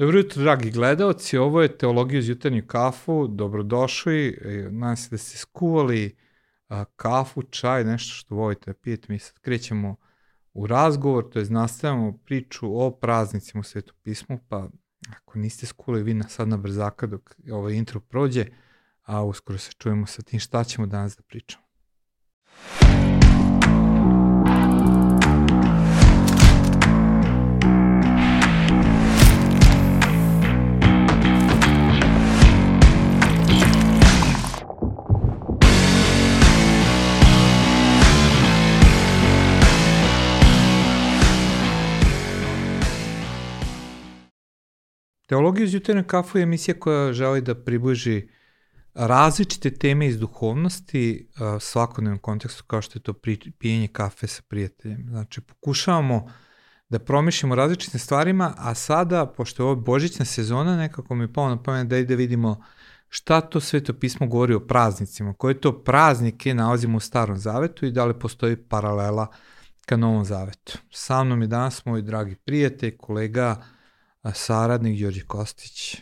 Dobro jutro, dragi gledalci. Ovo je Teologija uz jutarnju kafu. Dobrodošli. E, Nadam se da ste skuvali a, kafu, čaj, nešto što volite da pijete. Mi sad krećemo u razgovor, to je nastavljamo priču o praznicima u Svetu pismu, pa ako niste skuvali vi na sad na brzaka dok ovaj intro prođe, a uskoro se čujemo sa tim šta ćemo danas da pričamo. Teologija uz jutarnju kafu je emisija koja želi da približi različite teme iz duhovnosti uh, svakodnevnom kontekstu kao što je to pijenje kafe sa prijateljem. Znači, pokušavamo da promišljamo različite stvarima, a sada, pošto je ovo božićna sezona, nekako mi je pao na pamet da i da vidimo šta to sveto pismo govori o praznicima, koje to praznike nalazimo u starom zavetu i da li postoji paralela ka novom zavetu. Sa mnom je danas moj dragi prijatelj, kolega, saradnik Đorđe Kostić.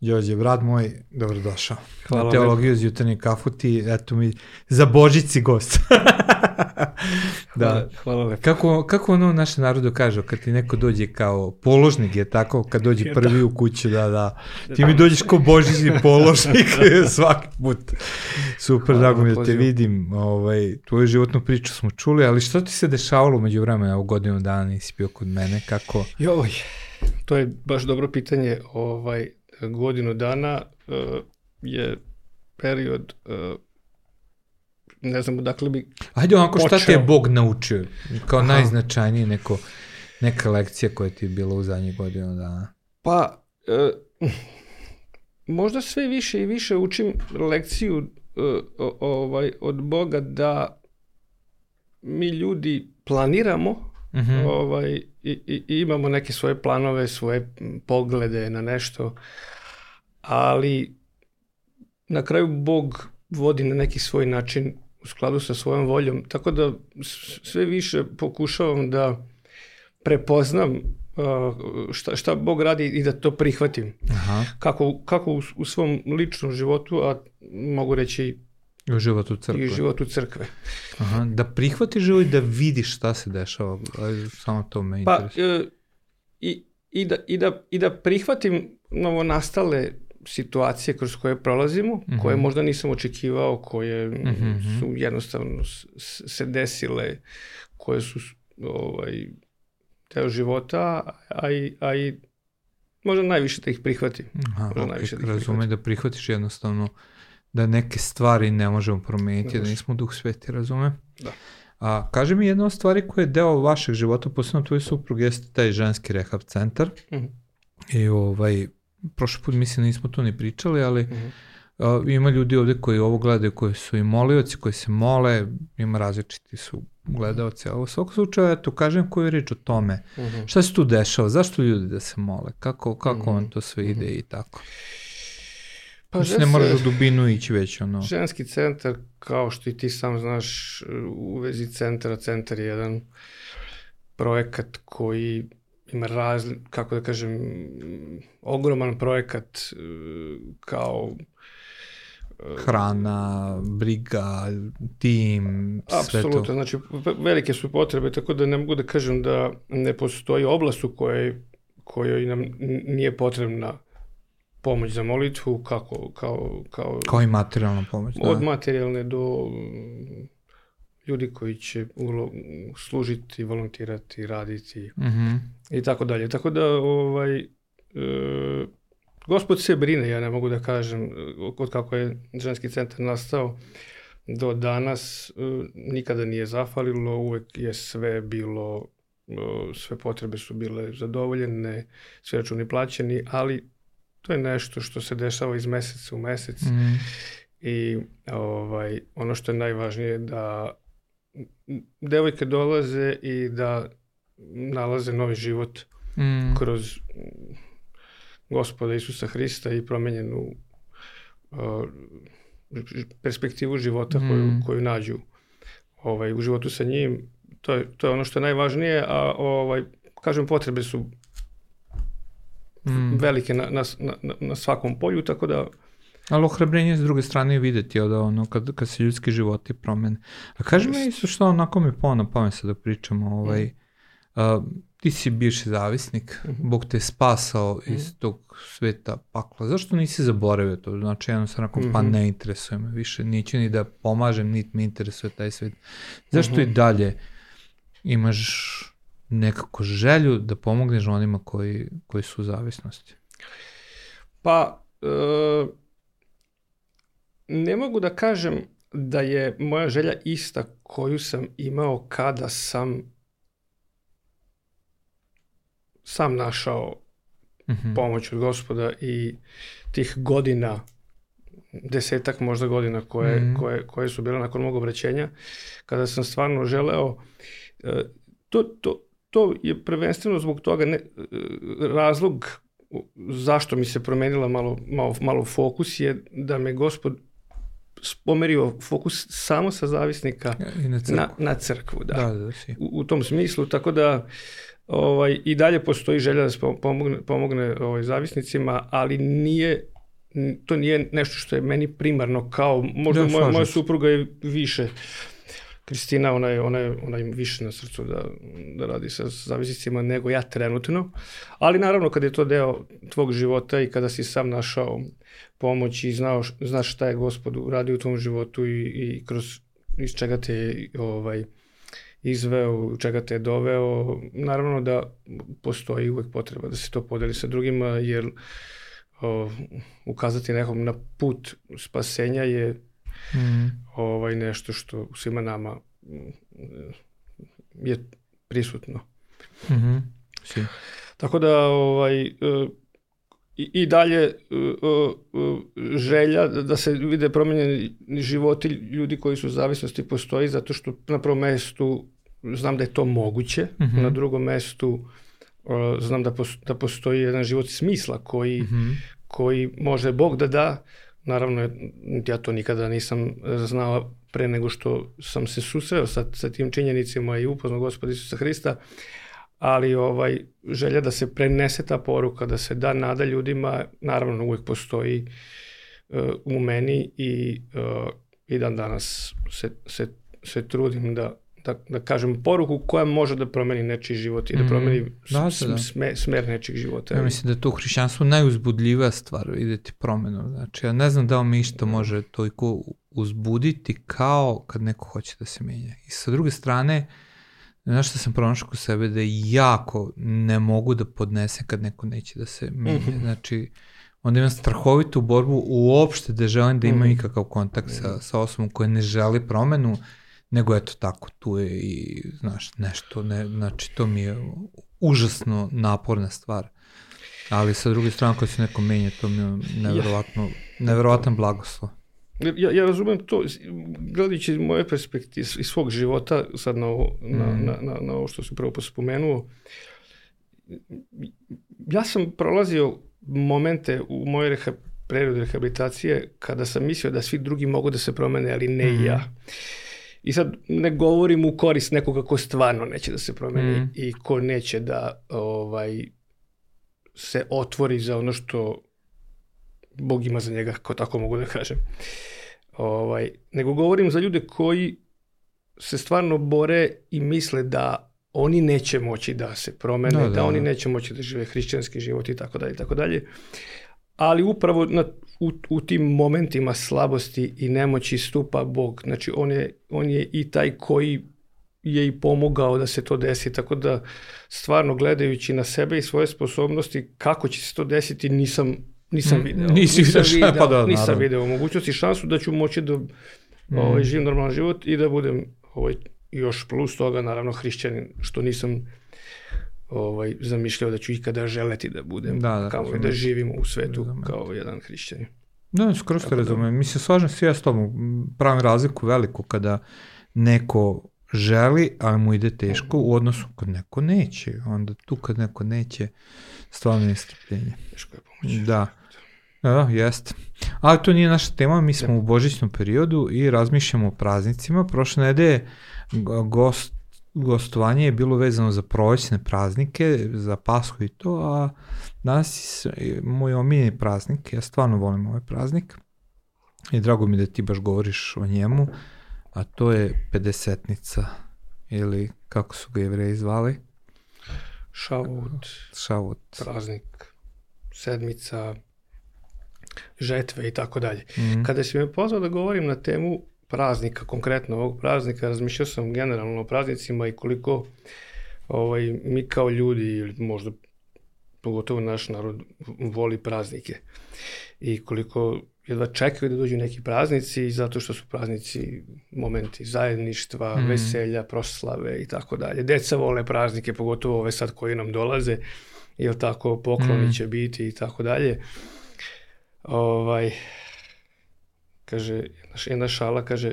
Đorđe, brat moj, dobrodošao. Hvala. Na teologiju iz jutarnje kafu ti, eto mi, za Božici gost. da. Hvala lepo. Kako, kako ono u našem narodu kaže, kad ti neko dođe kao položnik je tako, kad dođe prvi u kuću, da, da. Ti mi dođeš kao božićni položnik svaki put. Super, Hvala drago mi da te vidim. Ovaj, tvoju životnu priču smo čuli, ali što ti se dešavalo među vremena u godinu dana nisi bio kod mene? Kako? Joj, To je baš dobro pitanje. Ovaj, godinu dana uh, je period uh, ne znam odakle bi Ajde onako šta te je Bog naučio? Kao Aha. najznačajnije neko, neka lekcija koja ti je bila u zadnjih godinu dana? Pa, uh, možda sve više i više učim lekciju uh, ovaj, od Boga da mi ljudi planiramo -huh. ovaj, i, i, i imamo neke svoje planove, svoje poglede na nešto, ali na kraju Bog vodi na neki svoj način u skladu sa svojom voljom, tako da sve više pokušavam da prepoznam šta, šta Bog radi i da to prihvatim. Aha. Kako, kako u, u svom ličnom životu, a mogu reći I u životu crkve. I u životu crkve. Aha, da prihvatiš ili da vidiš šta se dešava, samo to me pa, interesuje. Pa, i, i, da, i, da, I da prihvatim novo nastale situacije kroz koje prolazimo, mm -hmm. koje možda nisam očekivao, koje mm -hmm. su jednostavno se desile, koje su ovaj, deo života, a i, a i možda najviše da ih prihvatim. Aha, možda okay, najviše da ih razume prihvatim. da prihvatiš jednostavno da neke stvari ne možemo promeniti, da nismo duh sveti, razume? Da. A, kaže mi jedna od stvari koja je deo vašeg života, posebno tvoj suprug, jeste taj ženski rehab centar. Mm -hmm. I ovaj, prošli put mislim nismo tu ni pričali, ali mm -hmm. a, ima ljudi ovde koji ovo gledaju, koji su i molioci, koji se mole, ima različiti su gledalci, ali u svakom slučaju, eto, kažem koju reč o tome. Mm -hmm. Šta se tu dešava? Zašto ljudi da se mole? Kako, kako mm -hmm. on to sve ide mm -hmm. i tako? Pa Mislim, ne moraš u dubinu ići već, ono. Ženski centar, kao što i ti sam znaš, u vezi centra, centar je jedan projekat koji ima razli, kako da kažem, ogroman projekat e, kao e, hrana, briga, tim, sve to. Apsolutno, znači velike su potrebe, tako da ne mogu da kažem da ne postoji oblast u kojoj, kojoj nam nije potrebna pomoć za molitvu, kako, kao, kao, kao i materijalna pomoć. Da. Od materijalne do mm, ljudi koji će ulo, služiti, volontirati, raditi mm -hmm. i tako dalje. Tako da ovaj, e, gospod se brine, ja ne mogu da kažem, od kako je ženski centar nastao do danas, e, nikada nije zafalilo, uvek je sve bilo, e, sve potrebe su bile zadovoljene, sve računi plaćeni, ali to je nešto što se dešava iz meseca u mesec mm. i ovaj, ono što je najvažnije da devojke dolaze i da nalaze novi život mm. kroz gospoda Isusa Hrista i promenjenu uh, perspektivu života mm. koju, koju nađu ovaj, u životu sa njim. To je, to je ono što je najvažnije, a ovaj, kažem, potrebe su mm. velike na, na, na, na svakom polju, tako da Ali ohrabrenje s druge strane je videti od ono kad, kad se ljudski životi promene. A kaži mi isto što onako mi pao na pamet sad da pričamo, ovaj, mm. uh, ti si bivši zavisnik, mm. Bog te je spasao mm iz tog sveta pakla. Zašto nisi zaboravio to? Znači, jednostavno, mm -hmm. pa mhm. ne interesuje me više, neću ni da pomažem, niti me interesuje taj svet. Zašto mm -hmm. i dalje imaš nekako želju da pomogneš onima koji, koji su u zavisnosti? Pa, e, ne mogu da kažem da je moja želja ista koju sam imao kada sam sam našao mm -hmm. pomoć od gospoda i tih godina, desetak možda godina koje, mm -hmm. koje, koje su bile nakon mog obraćenja, kada sam stvarno želeo, e, to, to, to je prvenstveno zbog toga ne, e, razlog zašto mi se promenila malo, malo, malo fokus je da me gospod pomerio fokus samo sa zavisnika I na, crkvu. na, na crkvu. Da. Da, da, u, u tom smislu, tako da ovaj, i dalje postoji želja da se pomogne, pomogne ovaj, zavisnicima, ali nije to nije nešto što je meni primarno kao, možda da, moja, moja supruga je više Kristina, ona je, ona je, ona je više na srcu da, da radi sa zavisnicima nego ja trenutno, ali naravno kad je to deo tvog života i kada si sam našao pomoć i znao, znaš šta je gospod uradio u tvom životu i, i kroz iz čega te ovaj, izveo, čega te je doveo, naravno da postoji uvek potreba da se to podeli sa drugima, jer o, ukazati nekom na put spasenja je mm. ovaj nešto što svima nama je prisutno. Mm -hmm. si. Tako da ovaj e, i, i dalje e, e, želja da se vide promenjeni životi ljudi koji su u zavisnosti postoji zato što na prvom mestu znam da je to moguće, mm -hmm. na drugom mestu znam da, da postoji jedan život smisla koji, mm -hmm. koji može Bog da da, naravno ja to nikada nisam znao pre nego što sam se susreo sa, sa tim činjenicima i upoznao gospoda Isusa Hrista, ali ovaj želja da se prenese ta poruka, da se da nada ljudima, naravno uvek postoji uh, u meni i, uh, i dan danas se, se, se trudim da, da, da kažem poruku koja može da promeni nečiji život i da mhm. promeni mm, da, da, da. Sme, smer nečijeg života. Ja mislim da je to u hrišćanstvu najuzbudljivija stvar, videti promenu. Znači, ja ne znam da vam išto može toliko uzbuditi kao kad neko hoće da se menja. I sa druge strane, znaš što sam pronašao kod sebe da jako ne mogu da podnesem kad neko neće da se menja. Mhm. Znači, onda imam strahovitu borbu uopšte da želim da imam mhm. ikakav kontakt sa, sa osobom koja ne želi promenu, nego eto tako, tu je i, znaš, nešto, ne, znači to mi je užasno naporna stvar. Ali sa druge strane, kad se neko menja, to mi je neverovatno, neverovatan blagoslov. Ja, ja razumem to, gledajući iz moje perspektive, iz svog života, sad na ovo, mm. na, na, na, na ovo što sam prvo spomenuo, ja sam prolazio momente u mojoj reha, prerodi rehabilitacije kada sam mislio da svi drugi mogu da se promene, ali ne mm. ja. I sad ne govorim u korist nekoga ko stvarno neće da se promeni mm. i ko neće da ovaj se otvori za ono što Bog ima za njega, ko tako mogu da kažem. Ovaj, nego govorim za ljude koji se stvarno bore i misle da oni neće moći da se promene, da, da, da oni da. neće moći da žive hrišćanski život i tako dalje i tako dalje. Ali upravo na, u, u tim momentima slabosti i nemoći stupa Bog. Znači on je, on je i taj koji je i pomogao da se to desi, tako da stvarno gledajući na sebe i svoje sposobnosti kako će se to desiti nisam nisam mm, video. Nisi nisam video, pa da, nisam naravno. video mogućnosti šansu da ću moći da mm. ovaj, živim normalan život i da budem ovaj, još plus toga naravno hrišćanin, što nisam ovaj, zamišljao da ću ikada želeti da budem, da, da, kao da živim u svetu razumem. kao jedan hrišćanin. Da, skoro ste razumem. Da... Mislim, slažem se ja s tobom. Pravim razliku veliku kada neko želi, ali mu ide teško u odnosu kad neko neće. Onda tu kad neko neće, stvarno je strpljenje. Teško je pomoći. Da. Da, jest. Ali to nije naša tema, mi smo da. u božićnom periodu i razmišljamo o praznicima. Prošle nedelje gost gostovanje je bilo vezano za prolećne praznike, za Pashu i to, a danas je moj omiljeni praznik, ja stvarno volim ovaj praznik i drago mi da ti baš govoriš o njemu, a to je pedesetnica ili kako su ga jevreji zvali? Šavut, Šavut. praznik, sedmica, žetve i tako dalje. Mhm. Kada si me pozvao da govorim na temu praznika, konkretno ovog praznika, razmišljao sam generalno o praznicima i koliko ovaj, mi kao ljudi, ili možda pogotovo naš narod, voli praznike. I koliko jedva čekaju da dođu neki praznici, zato što su praznici momenti zajedništva, Mhm. veselja, proslave i tako dalje. Deca vole praznike, pogotovo ove sad koji nam dolaze, jel tako, pokloni Mhm. će biti i tako dalje. Ovaj, kaže, jedna šala kaže,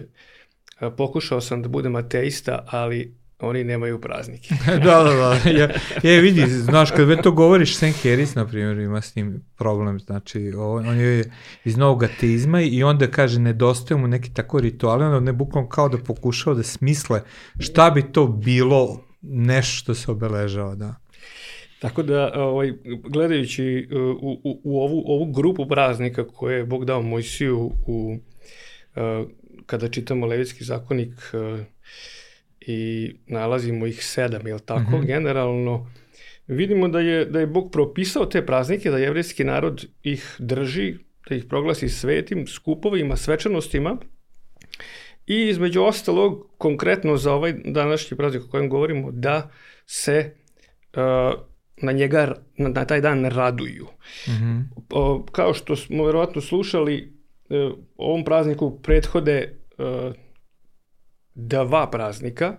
"A, pokušao sam da budem ateista, ali oni nemaju praznike. da, da, da. Ja, je, vidi, znaš, kad već to govoriš, Sam Harris, na primjer, ima s tim problem, znači, on, on je iz novog ateizma i onda kaže, nedostaje mu neki tako rituali, onda ne bukvalno kao da pokušao da smisle šta bi to bilo nešto što se obeležava, da. Tako da, ovaj, gledajući uh, u, u, u ovu, ovu grupu praznika koje je Bog dao Mojsiju u, uh, kada čitamo Levitski zakonik uh, i nalazimo ih sedam, jel tako, Mhm. generalno, vidimo da je, da je Bog propisao te praznike, da jevrijski narod ih drži, da ih proglasi svetim, skupovima, svečanostima i između ostalog, konkretno za ovaj današnji praznik o kojem govorimo, da se uh, na njega, na, na taj dan raduju. Mhm. O, kao što smo verovatno slušali, e, ovom prazniku prethode e, dva praznika,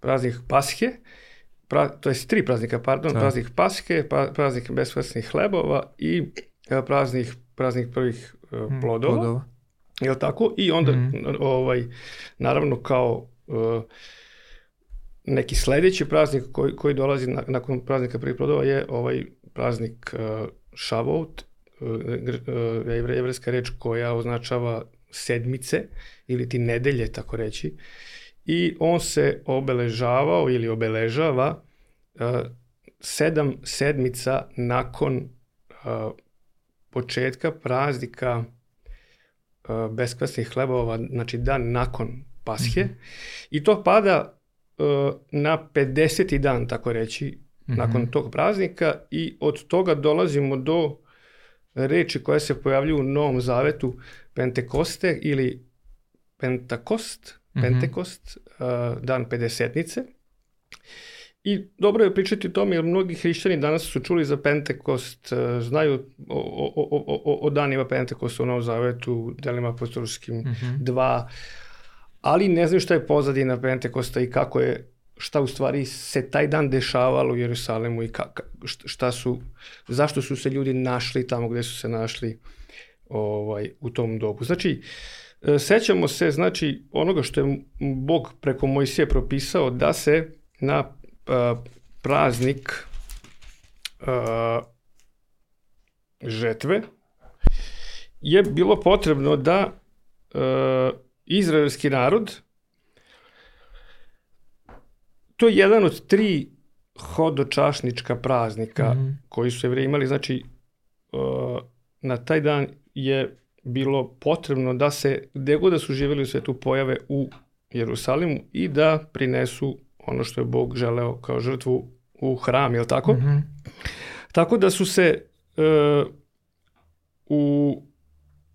praznik Pashe, pra, to jest tri praznika, pardon, Da. praznik Pashe, pa, praznik besvesnih hlebova i e, praznik, praznik prvih e, Mm, plodova. Jel tako? I onda, Mhm. ovaj, naravno kao uh, neki sledeći praznik koji, koji dolazi na, nakon praznika prvih plodova je ovaj praznik uh, Shavuot, uh, gr- uh, jevreska reč koja označava sedmice ili ti nedelje, tako reći. I on se obeležavao ili obeležava uh, sedam sedmica nakon uh, početka praznika uh, beskvasnih hlebova, znači dan nakon Pashe. I to pada na 50. dan, tako reći, Mhm. nakon tog praznika i od toga dolazimo do reči koja se pojavljuju u Novom Zavetu Pentekoste ili Pentakost, Mhm. Pentekost, uh, dan pedesetnice. I dobro je pričati o tome jer mnogi hrišćani danas su čuli za Pentekost, uh, znaju o, o, o, o, o danima Pentekosta u Novom Zavetu, delima apostolskim Mhm. dva, ali ne znaju šta je pozadina Pentekosta i kako je šta u stvari se taj dan dešavalo u Jerusalemu i ka, ka, št- šta su, zašto su se ljudi našli tamo gde su se našli ovaj, u tom dobu. Znači, e, sećamo se znači onoga što je Bog preko Mojsije propisao da se na a, praznik a, žetve je bilo potrebno da a, izraelski narod to je jedan od tri hodočašnička praznika Mhm. koji su jevreji imali, znači uh, na taj dan je bilo potrebno da se, gde god da su živjeli u svetu, pojave u Jerusalimu i da prinesu ono što je Bog želeo kao žrtvu u hram, je li tako? Mhm. Tako da su se uh, u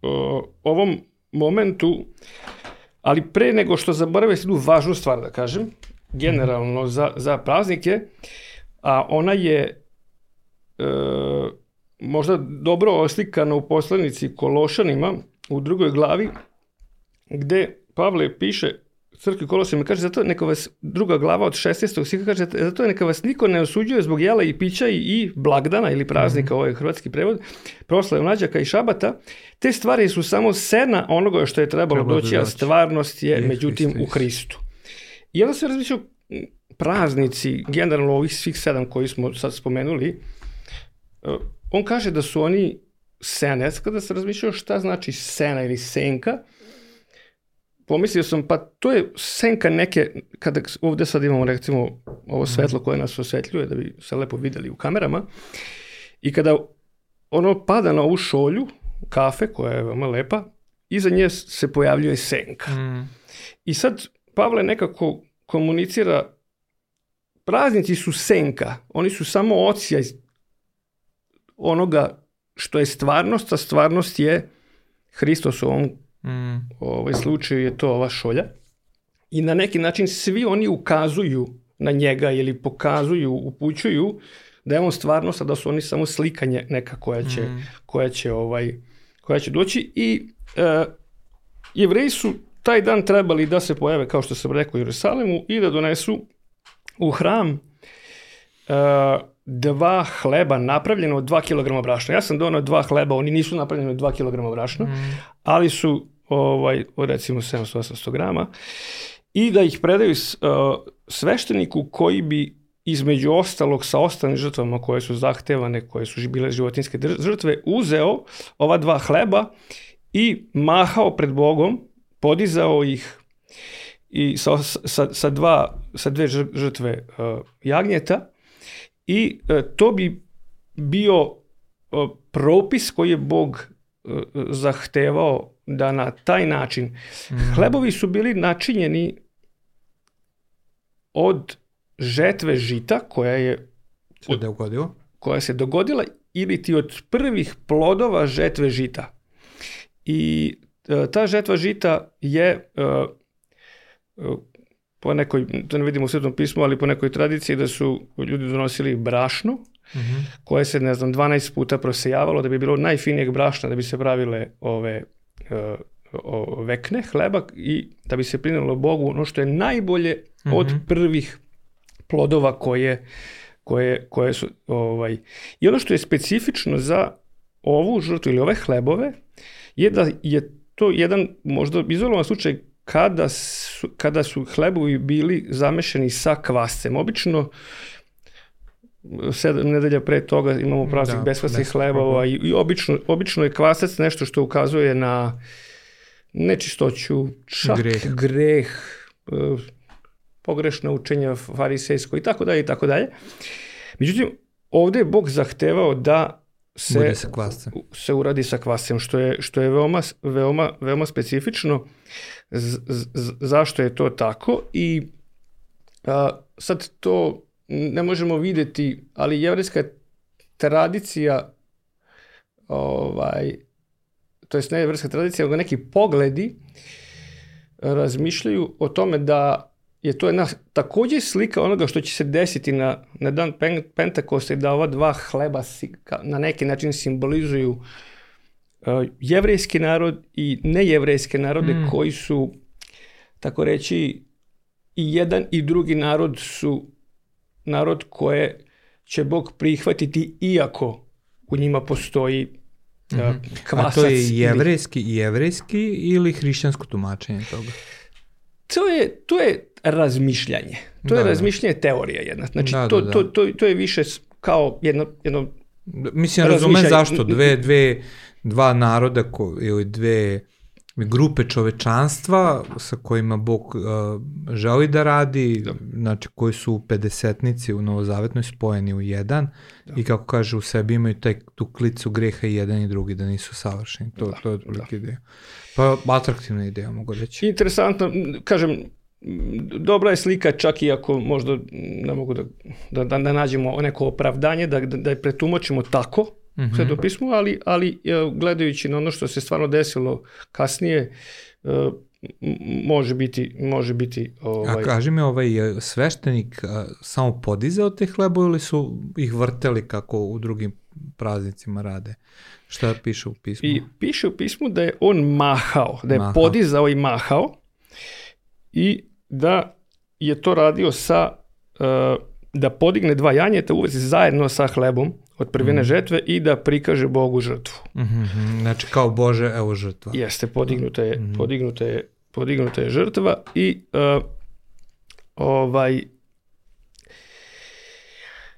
uh, ovom momentu, ali pre nego što zaborave jednu važnu stvar da kažem, generalno za, za praznike, a ona je e, možda dobro oslikana u poslanici Kološanima u drugoj glavi, gde Pavle piše crkvi Kolosima, kaže, zato neka vas, druga glava od 16. stiha kaže, zato neka vas niko ne osuđuje zbog jela i pića i, i blagdana ili praznika, mm -hmm. ovo je hrvatski prevod, proslave mlađaka i šabata, te stvari su samo sena onoga što je trebalo Trebalo doći, a stvarnost je, Je međutim, Hristo u Hristu. I onda se razmišljao praznici, generalno ovih svih sedam koji smo sad spomenuli, e, on kaže da su oni sam kada sam razmišljao šta znači sena ili senka, pomislio sam, pa to je senka neke, kada ovde sad imamo recimo ovo svetlo koje nas osvetljuje da bi se lepo videli u kamerama, i kada ono pada na ovu šolju, kafe koja je veoma lepa, iza nje se pojavljuje senka. Mm. I sad Pavle nekako komunicira, praznici su senka, oni su samo ocija iz onoga što je stvarnost, a stvarnost je Hristos u ovom Mm. ovaj slučaju je to ova šolja. I na neki način svi oni ukazuju na njega ili pokazuju, upućuju da je on stvarnost, a da su oni samo slikanje neka koja će, Mm. koja će, ovaj, koja će doći. I e, jevreji su taj dan trebali da se pojave, kao što sam rekao, u Jerusalemu i da donesu u hram e, dva hleba napravljena od 2 kg brašna. Ja sam donao dva hleba, oni nisu napravljeni od 2 kg brašna, Mm. ali su ovaj, recimo 700-800 grama i da ih predaju uh, svešteniku koji bi između ostalog sa ostalim žrtvama koje su zahtevane, koje su bile životinske žrtve, uzeo ova dva hleba i mahao pred Bogom, podizao ih i sa, sa, sa, dva, sa dve žr- žrtve uh, jagnjeta i uh, to bi bio uh, propis koji je Bog zahtevao da na taj način hlebovi su bili načinjeni od žetve žita koja je Se dogodilo? koja se dogodila ili ti od prvih plodova žetve žita. I e, ta žetva žita je e, e, po nekoj, to ne vidimo u Svetom pismu, ali po nekoj tradiciji da su ljudi donosili brašno, Mhm. koje se, ne znam, 12 puta prosejavalo da bi bilo najfinijeg brašna, da bi se pravile ove e, o, vekne hleba i da bi se prinalo Bogu ono što je najbolje od Mhm. prvih plodova koje, koje, koje su ovaj i ono što je specifično za ovu žrtvu ili ove hlebove je da je to jedan možda izolovan slučaj kada su, kada su hlebovi bili zamešani sa kvascem. Obično sedam nedelja pre toga imamo praznik Da, beskvasnih hlebova i, i obično, obično je kvasac nešto što ukazuje na nečistoću, čak Greh. greh, greh pogrešna učenja farisejsko i tako dalje i tako dalje. Međutim, ovde je Bog zahtevao da se, Bude sa se uradi sa kvasem, što je, što je veoma, veoma, veoma specifično. Z, z, zašto je to tako? I a, sad to ne možemo videti, ali jevrijska tradicija ovaj, to jest ne jevrijska tradicija, nego neki pogledi razmišljaju o tome da je to jedna takođe slika onoga što će se desiti na, na dan pen, Pentakosta i da ova dva hleba si, ka, na neki način simbolizuju uh, jevrejski narod i nejevrejske narode Mm. mm. koji su, tako reći, i jedan i drugi narod su narod koje će Bog prihvatiti iako u njima postoji uh, Mhm. kvasac. A to je jevrejski, jevrejski ili hrišćansko tumačenje toga? to je, to je razmišljanje. To Da, je da. razmišljanje teorija jedna. Znači, Da, to, da, da. To, to, to je više kao jedno, jedno Mislim, razumem zašto. Dve, dve, dva naroda ko, ili dve grupe čovečanstva sa kojima Bog uh, želi da radi, Da. znači koji su u pedesetnici u novozavetnoj spojeni u jedan Da. i kako kaže u sebi imaju taj, tu klicu greha i jedan i drugi da nisu savršeni. To, Da, to je otprilike ideja. Pa atraktivna ideja mogu reći. interesantno, kažem, dobra je slika čak i ako možda ne mogu da, da, da, da nađemo neko opravdanje, da, da, da je pretumačimo tako, Mhm. u Svetom pismu, ali, ali e, gledajući na ono što se stvarno desilo kasnije, e, može biti, može biti A ovaj, kaži mi, ovaj je sveštenik a, samo podizao te hlebo ili su ih vrteli kako u drugim praznicima rade? Šta piše u pismu? I piše u pismu da je on mahao, da je Mahao. podizao i mahao i da je to radio sa, da podigne dva janjeta uvezi zajedno sa hlebom od prvine Mhm. žetve i da prikaže Bogu žrtvu. Mhm, mhm. Znači kao Bože, evo žrtva. Jeste, podignuta je, Mhm. podignuta je, podignuta je žrtva i uh, ovaj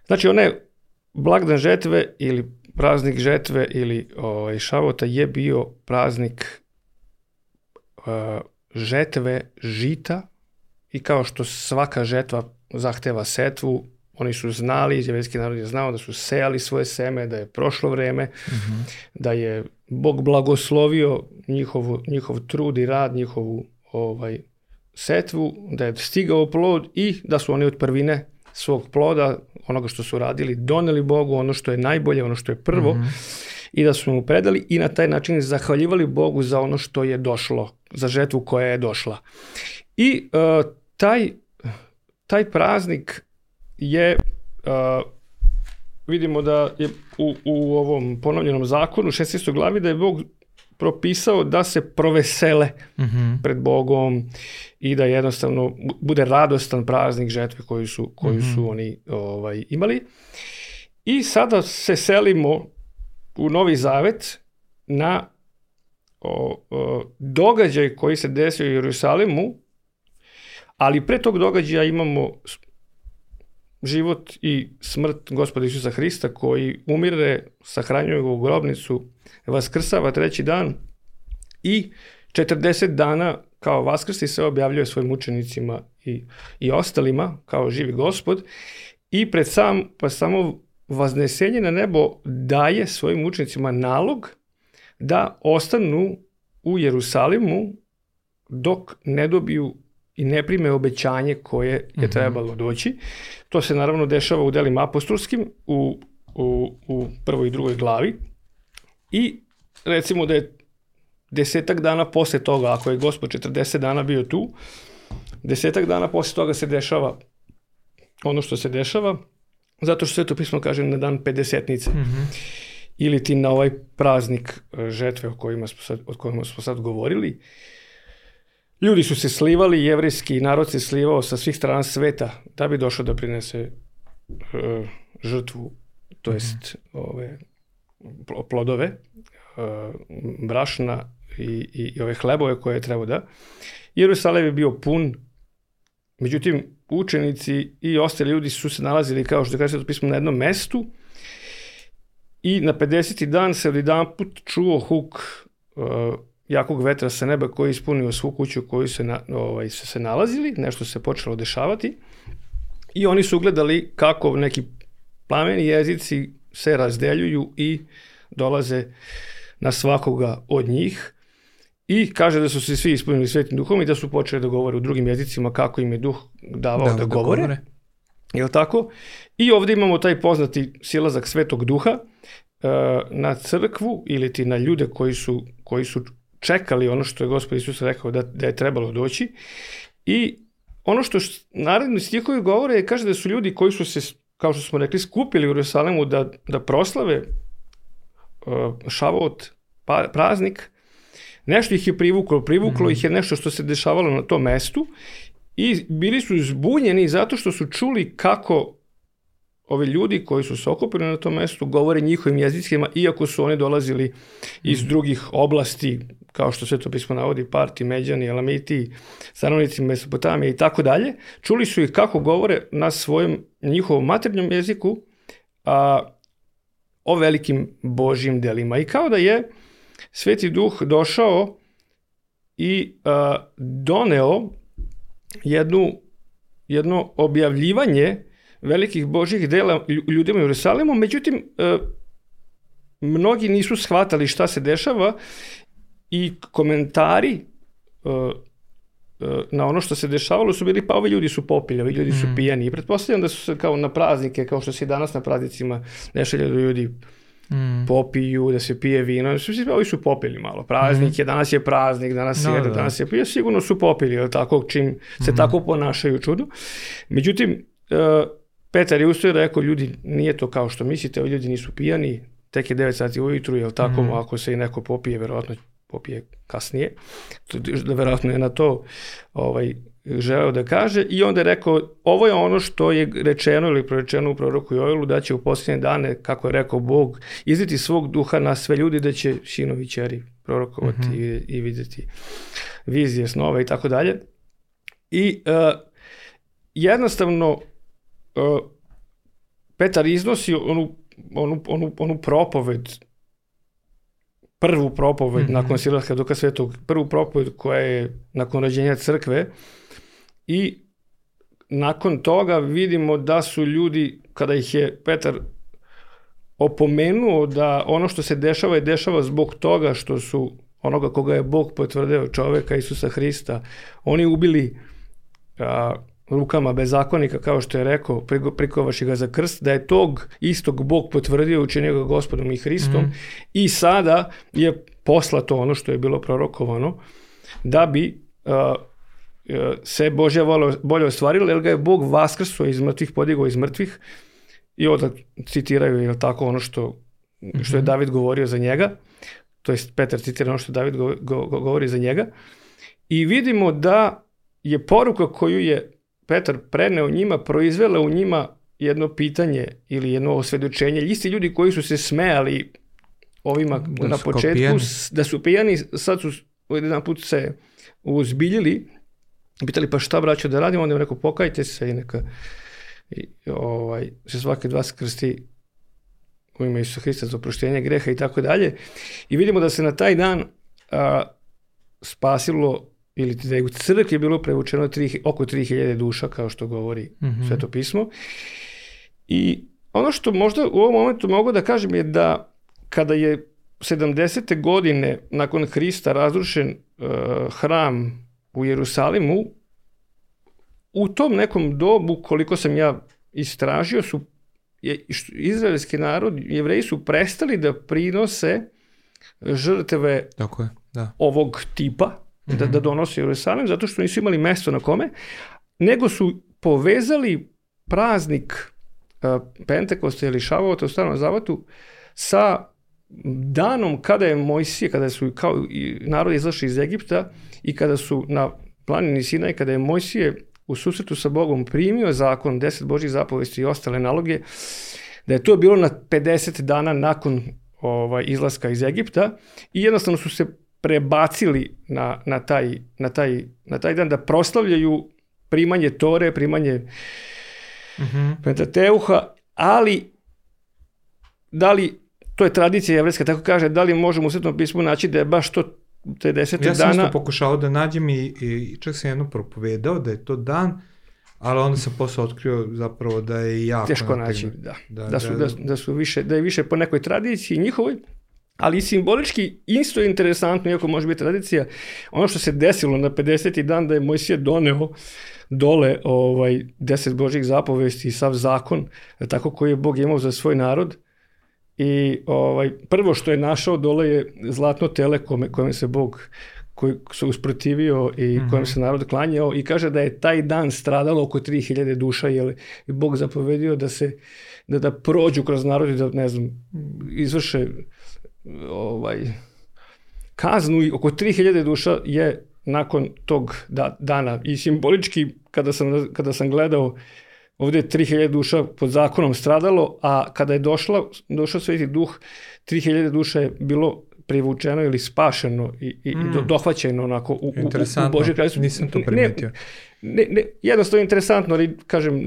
znači ona je blagdan žetve ili praznik žetve ili ovaj, šavota je bio praznik uh, žetve žita i kao što svaka žetva zahteva setvu, oni su znali, izraelski narod je znao da su sejali svoje seme, da je prošlo vreme, mm -hmm. da je Bog blagoslovio njihov, njihov trud i rad, njihovu ovaj, setvu, da je stigao plod i da su oni od prvine svog ploda, onoga što su radili, doneli Bogu ono što je najbolje, ono što je prvo mm -hmm. i da su mu predali i na taj način zahvaljivali Bogu za ono što je došlo, za žetvu koja je došla. I uh, taj, taj praznik je uh, vidimo da je u, u ovom ponovljenom zakonu 16. glavi da je Bog propisao da se provesele mm -hmm. pred Bogom i da jednostavno bude radostan praznik žetve koju su, koju mm -hmm. su oni ovaj, imali. I sada se selimo u Novi Zavet na o, o, događaj koji se desio u Jerusalimu, ali pre tog događaja imamo život i smrt gospoda Isusa Hrista koji umire, sahranjuje ga u grobnicu, vaskrsava treći dan i 40 dana kao vaskrsti se objavljuje svojim učenicima i, i ostalima kao živi gospod i pred sam, pa samo vaznesenje na nebo daje svojim učenicima nalog da ostanu u Jerusalimu dok ne dobiju i ne prime obećanje koje je mhm. trebalo doći. To se naravno dešava u delima apostolskim u, u, u prvoj i drugoj glavi. I recimo da je desetak dana posle toga, ako je gospod 40 dana bio tu, desetak dana posle toga se dešava ono što se dešava, zato što to pismo kaže na dan 50-nice. Mm -hmm. Ili ti na ovaj praznik e, žetve o kojima smo sad, o kojima smo sad govorili. Ljudi su se slivali, jevrijski narod se slivao sa svih strana sveta da bi došao da prinese uh, žrtvu, to jest mm -hmm. ove plodove, uh, brašna i, i, i ove hlebove koje je trebao da. Jerusalem je bio pun, međutim učenici i ostali ljudi su se nalazili kao što kaže to pismo na jednom mestu i na 50. dan se jedan put čuo huk uh, jakog vetra sa neba koji je ispunio svu kuću koju se, na, ovaj, se, se nalazili, nešto se počelo dešavati i oni su gledali kako neki plameni jezici se razdeljuju i dolaze na svakoga od njih i kaže da su se svi ispunili svetim duhom i da su počeli da govore u drugim jezicima kako im je duh davao da, da, da govore. govore. Je tako? I ovde imamo taj poznati silazak svetog duha uh, na crkvu ili ti na ljude koji su, koji su čekali ono što je gospod Isus rekao da, da je trebalo doći i ono što naredni stihovi govore je kaže da su ljudi koji su se, kao što smo rekli, skupili u Jerusalemu da, da proslave uh, Šavot, pa, praznik, nešto ih je privuklo, privuklo mm -hmm. ih je nešto što se dešavalo na tom mestu i bili su zbunjeni zato što su čuli kako ovi ljudi koji su se okupili na tom mestu govore njihovim jezicima, iako su oni dolazili iz mhm. drugih oblasti, kao što sve to pismo navodi, Parti, Međani, Elamiti, stanovnici Mesopotamije i tako dalje, čuli su ih kako govore na svojom njihovom maternjom jeziku a, o velikim Božjim delima. I kao da je Sveti Duh došao i a, doneo jednu, jedno objavljivanje velikih Božjih dela ljudima u Jerusalimu, međutim, a, mnogi nisu shvatali šta se dešava i komentari uh, na ono što se dešavalo su bili, pa ovi ljudi su popili, ovi ljudi su mm. pijani. I pretpostavljam da su se kao na praznike, kao što se i danas na praznicima nešalja da ljudi mm. popiju, da se pije vino. Svi, ovi su popili malo. Praznik mm. je, danas je praznik, danas no, je, da, da. danas je pije. Sigurno su popili, ali tako, čim se mm. tako ponašaju čudo. Međutim, uh, Petar je ustoje rekao, ljudi, nije to kao što mislite, ovi ljudi nisu pijani, tek je 9 sati ujutru, jel tako, mm. ako se i neko popije, verovatno popije kasnije. Da verovatno je na to ovaj, želeo da kaže i onda je rekao ovo je ono što je rečeno ili prorečeno u proroku Joelu da će u posljednje dane, kako je rekao Bog, izviti svog duha na sve ljudi da će sinovi čeri prorokovati mm -hmm. i, i videti vizije, snove i tako dalje. I uh, jednostavno uh, Petar iznosi onu, onu, onu, onu propoved prvu propoved mm -hmm. nakon Silaska Duka Svetog, prvu propoved koja je nakon rođenja crkve i nakon toga vidimo da su ljudi, kada ih je Petar opomenuo da ono što se dešava je dešava zbog toga što su onoga koga je Bog potvrdio čoveka Isusa Hrista, oni ubili a, rukama bezakonika, kao što je rekao, prikovaši ga za krst, da je tog istog Bog potvrdio učinio ga gospodom i Hristom mm i sada je poslato ono što je bilo prorokovano da bi uh, se Božja bolje ostvarila, jer ga je Bog vaskrso iz mrtvih, podigao iz mrtvih i onda citiraju, je tako, ono što, što je mhm. David govorio za njega, to jest Petar citira ono što David go, go, govori za njega, i vidimo da je poruka koju je Petar preneo njima, proizvela u njima jedno pitanje ili jedno osvedočenje. Isti ljudi koji su se smejali ovima da na početku, pijani. da su pijani, sad su jedan put se uzbiljili, pitali pa šta braćo da radimo, onda im rekao pokajte se i neka i, ovaj, se svake dva skrsti u ime Isusa Hrista za oproštenje greha i tako dalje. I vidimo da se na taj dan a, spasilo ili da je u crkvi bilo prevučeno tri, oko 3000 duša, kao što govori mm -hmm. Sveto pismo. I ono što možda u ovom momentu mogu da kažem je da kada je 70. godine nakon Hrista razrušen uh, hram u Jerusalimu, u tom nekom dobu, koliko sam ja istražio, su je, izraelski narod, jevreji su prestali da prinose žrtve Tako je, da. ovog tipa, mm -hmm. da, da donose Jerusalim, zato što nisu imali mesto na kome, nego su povezali praznik uh, Pentekosta ili Šavota u starom zavatu sa danom kada je Mojsije, kada su kao narod izašli iz Egipta i kada su na planini Sinaj, kada je Mojsije u susretu sa Bogom primio zakon, 10 Božih zapovesti i ostale naloge, da je to bilo na 50 dana nakon ovaj, izlaska iz Egipta i jednostavno su se prebacili na, na, taj, na, taj, na taj dan da proslavljaju primanje Tore, primanje mm -hmm. Pentateuha, ali da li, to je tradicija jevreska, tako kaže, da li možemo u Svetom pismu naći da je baš to te desete dana... Ja sam isto pokušao da nađem i, i čak sam jedno propovedao da je to dan, ali onda sam posle otkrio zapravo da je jako... Teško naći, da. Da, da, su, da, da, da, su više, da je više po nekoj tradiciji njihovoj, ali simbolički isto je interesantno, iako može biti tradicija, ono što se desilo na 50. dan da je Mojsije doneo dole ovaj, deset Božih zapovesti i sav zakon, tako koji je Bog imao za svoj narod, I ovaj, prvo što je našao dole je zlatno tele kome, kome se Bog koji se usprotivio i mm -hmm. kojem se narod klanjao i kaže da je taj dan stradalo oko 3000 duša jer je Bog zapovedio da se da, da prođu kroz narod i da ne znam izvrše ovaj kaznu i oko 3000 duša je nakon tog da, dana i simbolički kada sam, kada sam gledao Ovde je 3000 duša pod zakonom stradalo, a kada je došla, došao Sveti Duh, 3000 duša je bilo privučeno ili spašeno i, i mm. dohvaćeno onako u, u, u Božje kraljstvo. Nisam to primetio. Ne, ne, ne, jednostavno interesantno, ali kažem,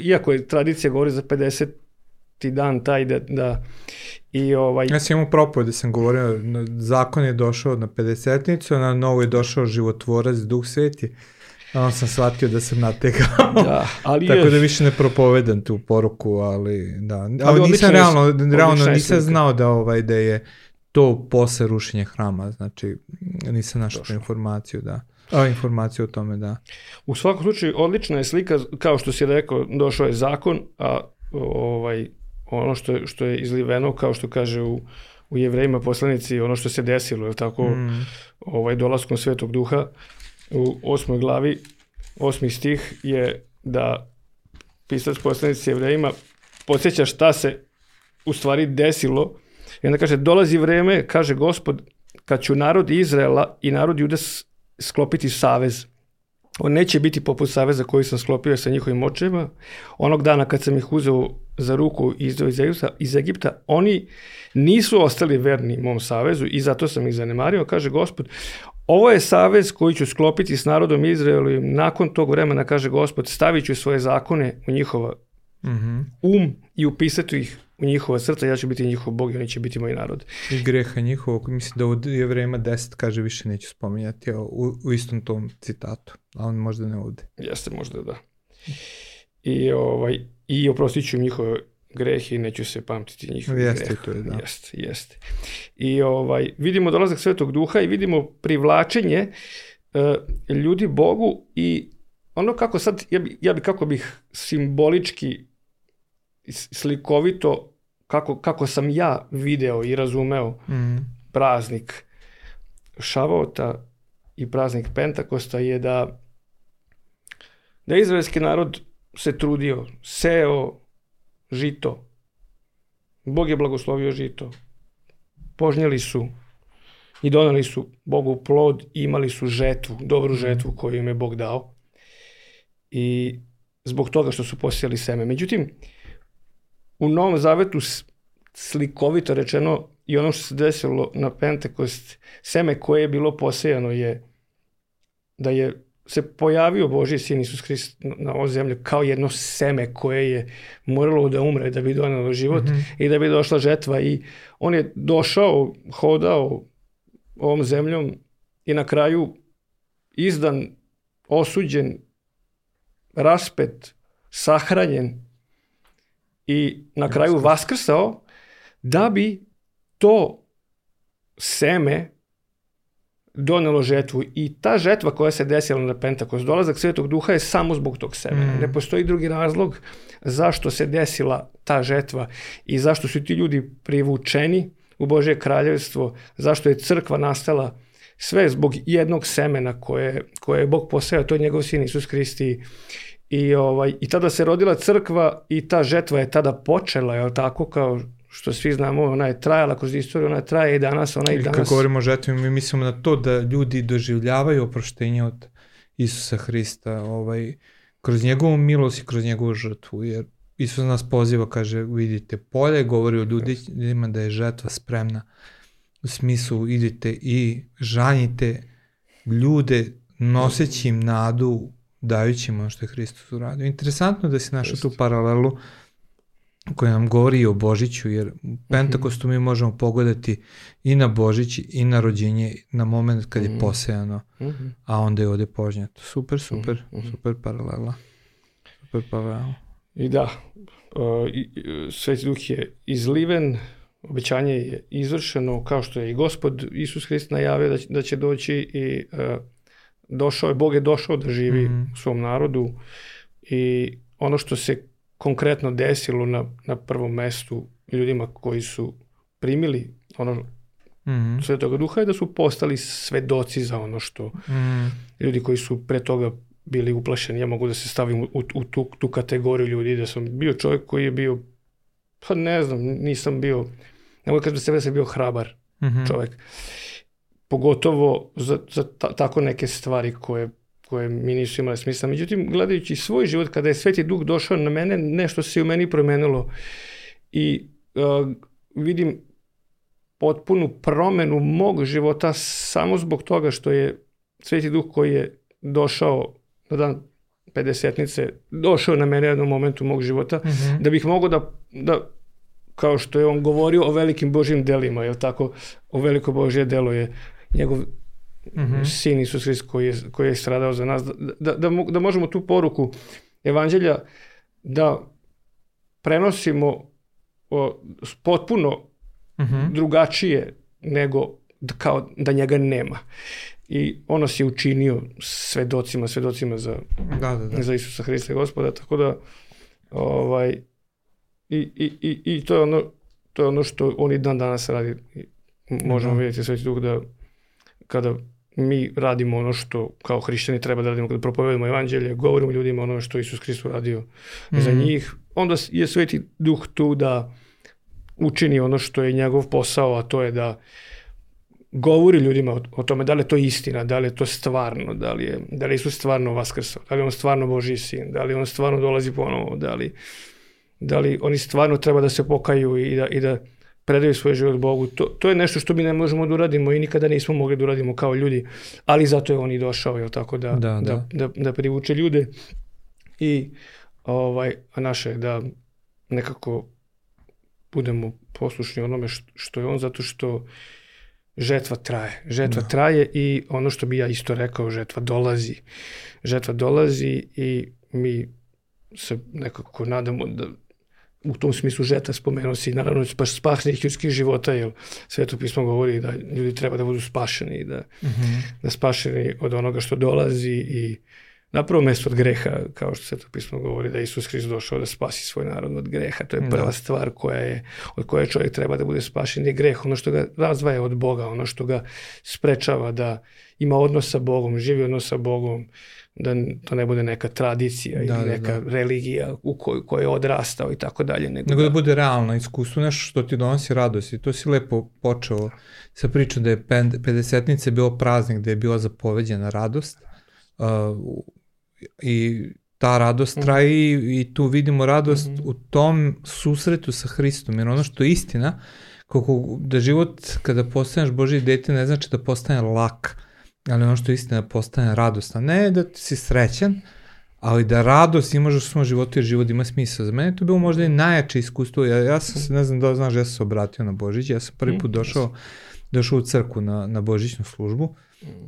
iako je tradicija govori za 50 ti dan taj da, da i ovaj... Ja sam imao propoved da sam govorio, zakon je došao na 50-nicu, a na novo je došao životvorac, duh sveti. Onda sam shvatio da sam nategao. Da, ali Tako je... da više ne propovedam tu poruku, ali da. Ali, ali nisam realno, realno nisam znao da, ovaj, da je to posle rušenja hrama, znači nisam našao tu informaciju, da. A, informaciju o tome, da. U svakom slučaju, odlična je slika, kao što si rekao, došao je zakon, a ovaj, ono što što je izliveno, kao što kaže u, u jevrejima poslanici, ono što se desilo, je tako, mm. ovaj, dolaskom Svetog Duha, u osmoj glavi, osmi stih je da pisac poslanici jevrejima podsjeća šta se u stvari desilo i onda kaže dolazi vreme, kaže gospod, kad ću narod Izraela i narod Juda sklopiti savez. On neće biti poput saveza koji sam sklopio sa njihovim očeva. Onog dana kad sam ih uzeo za ruku i izdao iz Egipta, iz Egipta, oni nisu ostali verni mom savezu i zato sam ih zanemario, kaže gospod. Ovo je savez koji ću sklopiti s narodom Izraelu i nakon tog vremena, kaže gospod, stavit ću svoje zakone u njihova mm -hmm. um i upisati ih u njihova srca, ja ću biti njihov Bog i oni će biti moj narod. I greha njihovog, mislim da u Jevrema 10 kaže više neću spominjati u, u istom tom citatu, a on možda ne ovde. Jeste, možda da. I, ovaj, i oprostit ću njihove grehe i neću se pamtiti njihove jeste, grehe. to je, da. Jeste, jeste. I ovaj, vidimo dolazak Svetog Duha i vidimo privlačenje uh, ljudi Bogu i ono kako sad, ja bi, ja bi kako bih simbolički slikovito kako, kako sam ja video i razumeo Mm. praznik Šavota i praznik Pentakosta je da da izraelski narod se trudio, seo žito. Bog je blagoslovio žito. Požnjeli su i doneli su Bogu plod i imali su žetvu, dobru žetvu koju im je Bog dao. I zbog toga što su posijali seme. Međutim, u Novom Zavetu slikovito rečeno i ono što se desilo na Pentekost, seme koje je bilo posejano je da je se pojavio Božji sin Isus Hrist na- ovoj zemlji kao jedno seme koje je moralo da umre da bi donelo život Mhm. i da bi došla žetva i on je došao, hodao ovom zemljom i na kraju izdan, osuđen, raspet, sahranjen i na kraju vaskrsao da bi to seme donelo žetvu i ta žetva koja se desila na Pentakost, dolazak Svetog Duha je samo zbog tog semena. Mm. Ne postoji drugi razlog zašto se desila ta žetva i zašto su ti ljudi privučeni u Božje kraljevstvo, zašto je crkva nastala sve zbog jednog semena koje, koje je Bog poseo, to je njegov sin Isus Hristi. I, ovaj, I tada se rodila crkva i ta žetva je tada počela, je tako, kao što svi znamo, ona je trajala kroz istoriju, ona traje i danas, ona i I kad danas. govorimo o žetvi, mi mislimo na to da ljudi doživljavaju oproštenje od Isusa Hrista ovaj, kroz njegovu milost i kroz njegovu žrtvu, jer Isus nas poziva, kaže, vidite polje, govori o ljudima da je žetva spremna. U smislu, idite i žanjite ljude noseći im nadu, dajući im ono što je Hristos uradio. Interesantno da si našao tu paralelu koja nam govori i o Božiću, jer u Pentakostu mi možemo pogledati i na Božić i na rođenje, na moment kad je Mhm. posejano, Mhm. a onda je ovde požnjato. Super, super, Mhm. super paralela. Super paralela. I da, i, i, Sveti Duh je izliven, obećanje je izvršeno, kao što je i gospod Isus Hrist najavio da će, da će doći i uh, došao je, Bog je došao da živi Mhm. u svom narodu i ono što se konkretno desilo na, na prvom mestu ljudima koji su primili ono Mhm. Svetoga Duha je da su postali svedoci za ono što Mhm. ljudi koji su pre toga bili uplašeni, ja mogu da se stavim u, u tu, tu kategoriju ljudi, da sam bio čovjek koji je bio, pa ne znam, nisam bio, ne mogu kažem da sam, da sam bio hrabar Mhm. čovjek. Pogotovo za, za ta, tako neke stvari koje, koje mi nisu imale smisla. Međutim, gledajući svoj život, kada je Sveti Duh došao na mene, nešto se u meni promenilo i uh, vidim potpunu promenu mog života samo zbog toga što je Sveti Duh koji je došao na dan 50-nice, došao na mene u jednom momentu mog života, Mhm. da bih mogao da, da kao što je on govorio o velikim Božjim delima, je tako? O veliko Božje delo je njegov Mhm. sin Isus Hrist koji je, koji je stradao za nas, da, da, da, da možemo tu poruku evanđelja da prenosimo o, potpuno Mhm. drugačije nego kao da njega nema. I on nas je učinio svedocima, svedocima za, Da, da, da. za Isusa Hrista i Gospoda, tako da ovaj, i, i, i, i to je ono to je ono što on i dan danas radi. Možemo Da. vidjeti Sveti Duh da kada mi radimo ono što kao hrišćani treba da radimo, kada propovedamo evanđelje, govorimo ljudima ono što Isus Hrist uradio za Mhm. njih, onda je Sveti Duh tu da učini ono što je njegov posao, a to je da govori ljudima o, o tome da li je to istina, da li je to stvarno, da li je, da li je Isus stvarno vaskrsao, da li on stvarno Božji sin, da li on stvarno dolazi ponovo, da li, da li oni stvarno treba da se pokaju i da, i da predaju svoj život Bogu. To, to je nešto što mi ne možemo da uradimo i nikada nismo mogli da uradimo kao ljudi, ali zato je on i došao, jel tako, da, Da, da, da, da privuče ljude i ovaj, a naše da nekako budemo poslušni onome što, što je on, zato što žetva traje. Žetva da. traje i ono što bi ja isto rekao, žetva dolazi. Žetva dolazi i mi se nekako nadamo da u tom smislu žeta spomenuo si, naravno baš spašenih ljudskih života, jer sveto pismo govori da ljudi treba da budu spašeni, da, mm -hmm. da spašeni od onoga što dolazi i na prvo mesto od greha, kao što sveto pismo govori da Isus Hrist došao da spasi svoj narod od greha. To je prva da. stvar koja je, od koje čovjek treba da bude spašen je greh, ono što ga razvaja od Boga, ono što ga sprečava da ima odnos sa Bogom, živi odnos sa Bogom, da to ne bude neka tradicija da, ili da, neka da. religija u kojoj, kojoj je odrastao i tako dalje. Nego, nego da, da bude realno iskustvo, nešto što ti donosi radost i to si lepo počeo sa pričom da je 50-nice bio praznik, da je bila zapoveđena radost uh, i ta radost mhm. traje mm -hmm. i tu vidimo radost mm -hmm. u tom susretu sa Hristom, jer ono što je istina, kako da život kada postaneš Božji dete ne znači da postane lak, ali ono što je istina postane radostan. Ne da si srećan, ali da radost imaš u svom životu jer život ima smisla. Za mene to bilo možda i najjače iskustvo. Ja, ja sam se, ne znam da li znaš, ja sam se obratio na Božić, ja sam prvi put mhm. došao, došao u crku na, na Božićnu službu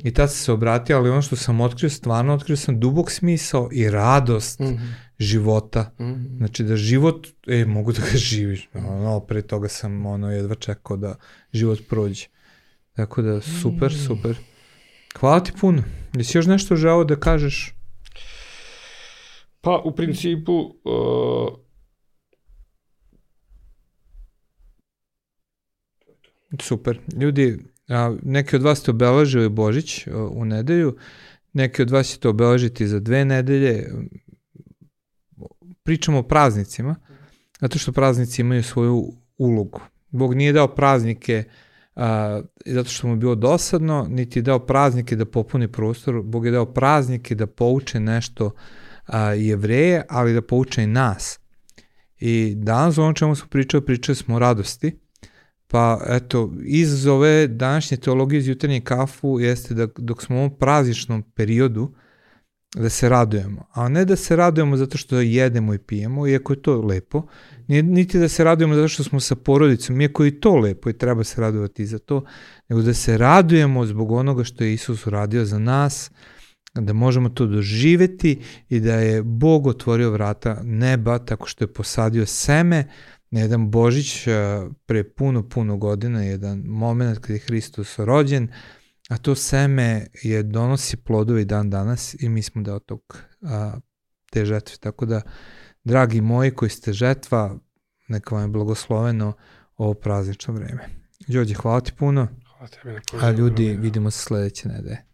i tad sam se obratio, ali ono što sam otkrio, stvarno otkrio sam dubok smisao i radost mm -hmm. života. Mm -hmm. Znači da život, e, mogu da ga živiš. No, pre toga sam ono jedva čekao da život prođe. Tako da super, mm. super. Hvala ti puno. Jesi još nešto žao da kažeš? Pa, u principu, uh... Super. Ljudi, a, neki od vas ste obeležili Božić a, u nedelju, neki od vas će to obeležiti za dve nedelje. Pričamo o praznicima, zato što praznici imaju svoju ulogu. Bog nije dao praznike uh, a, zato što mu je bilo dosadno, niti je dao praznike da popuni prostor, Bog je dao praznike da pouče nešto a, jevreje, ali da pouče i nas. I danas o onom čemu smo pričali, pričali smo o radosti, pa eto, iz ove današnje teologije iz jutarnje kafu jeste da dok smo u ovom prazničnom periodu, da se radujemo, a ne da se radujemo zato što jedemo i pijemo, iako je to lepo, niti da se radujemo zato što smo sa porodicom, iako je to lepo i treba se radovati za to, nego da se radujemo zbog onoga što je Isus uradio za nas, da možemo to doživeti i da je Bog otvorio vrata neba tako što je posadio seme na jedan Božić pre puno, puno godina, jedan moment kada je Hristos rođen, a to seme je donosi plodove i dan danas i mi smo deo tog, a, te žetve. Tako da, dragi moji koji ste žetva, neka vam je blagosloveno ovo praznično vreme. Đorđe, hvala ti puno. Hvala tebi na A ljudi, vidimo se sledeće nedelje.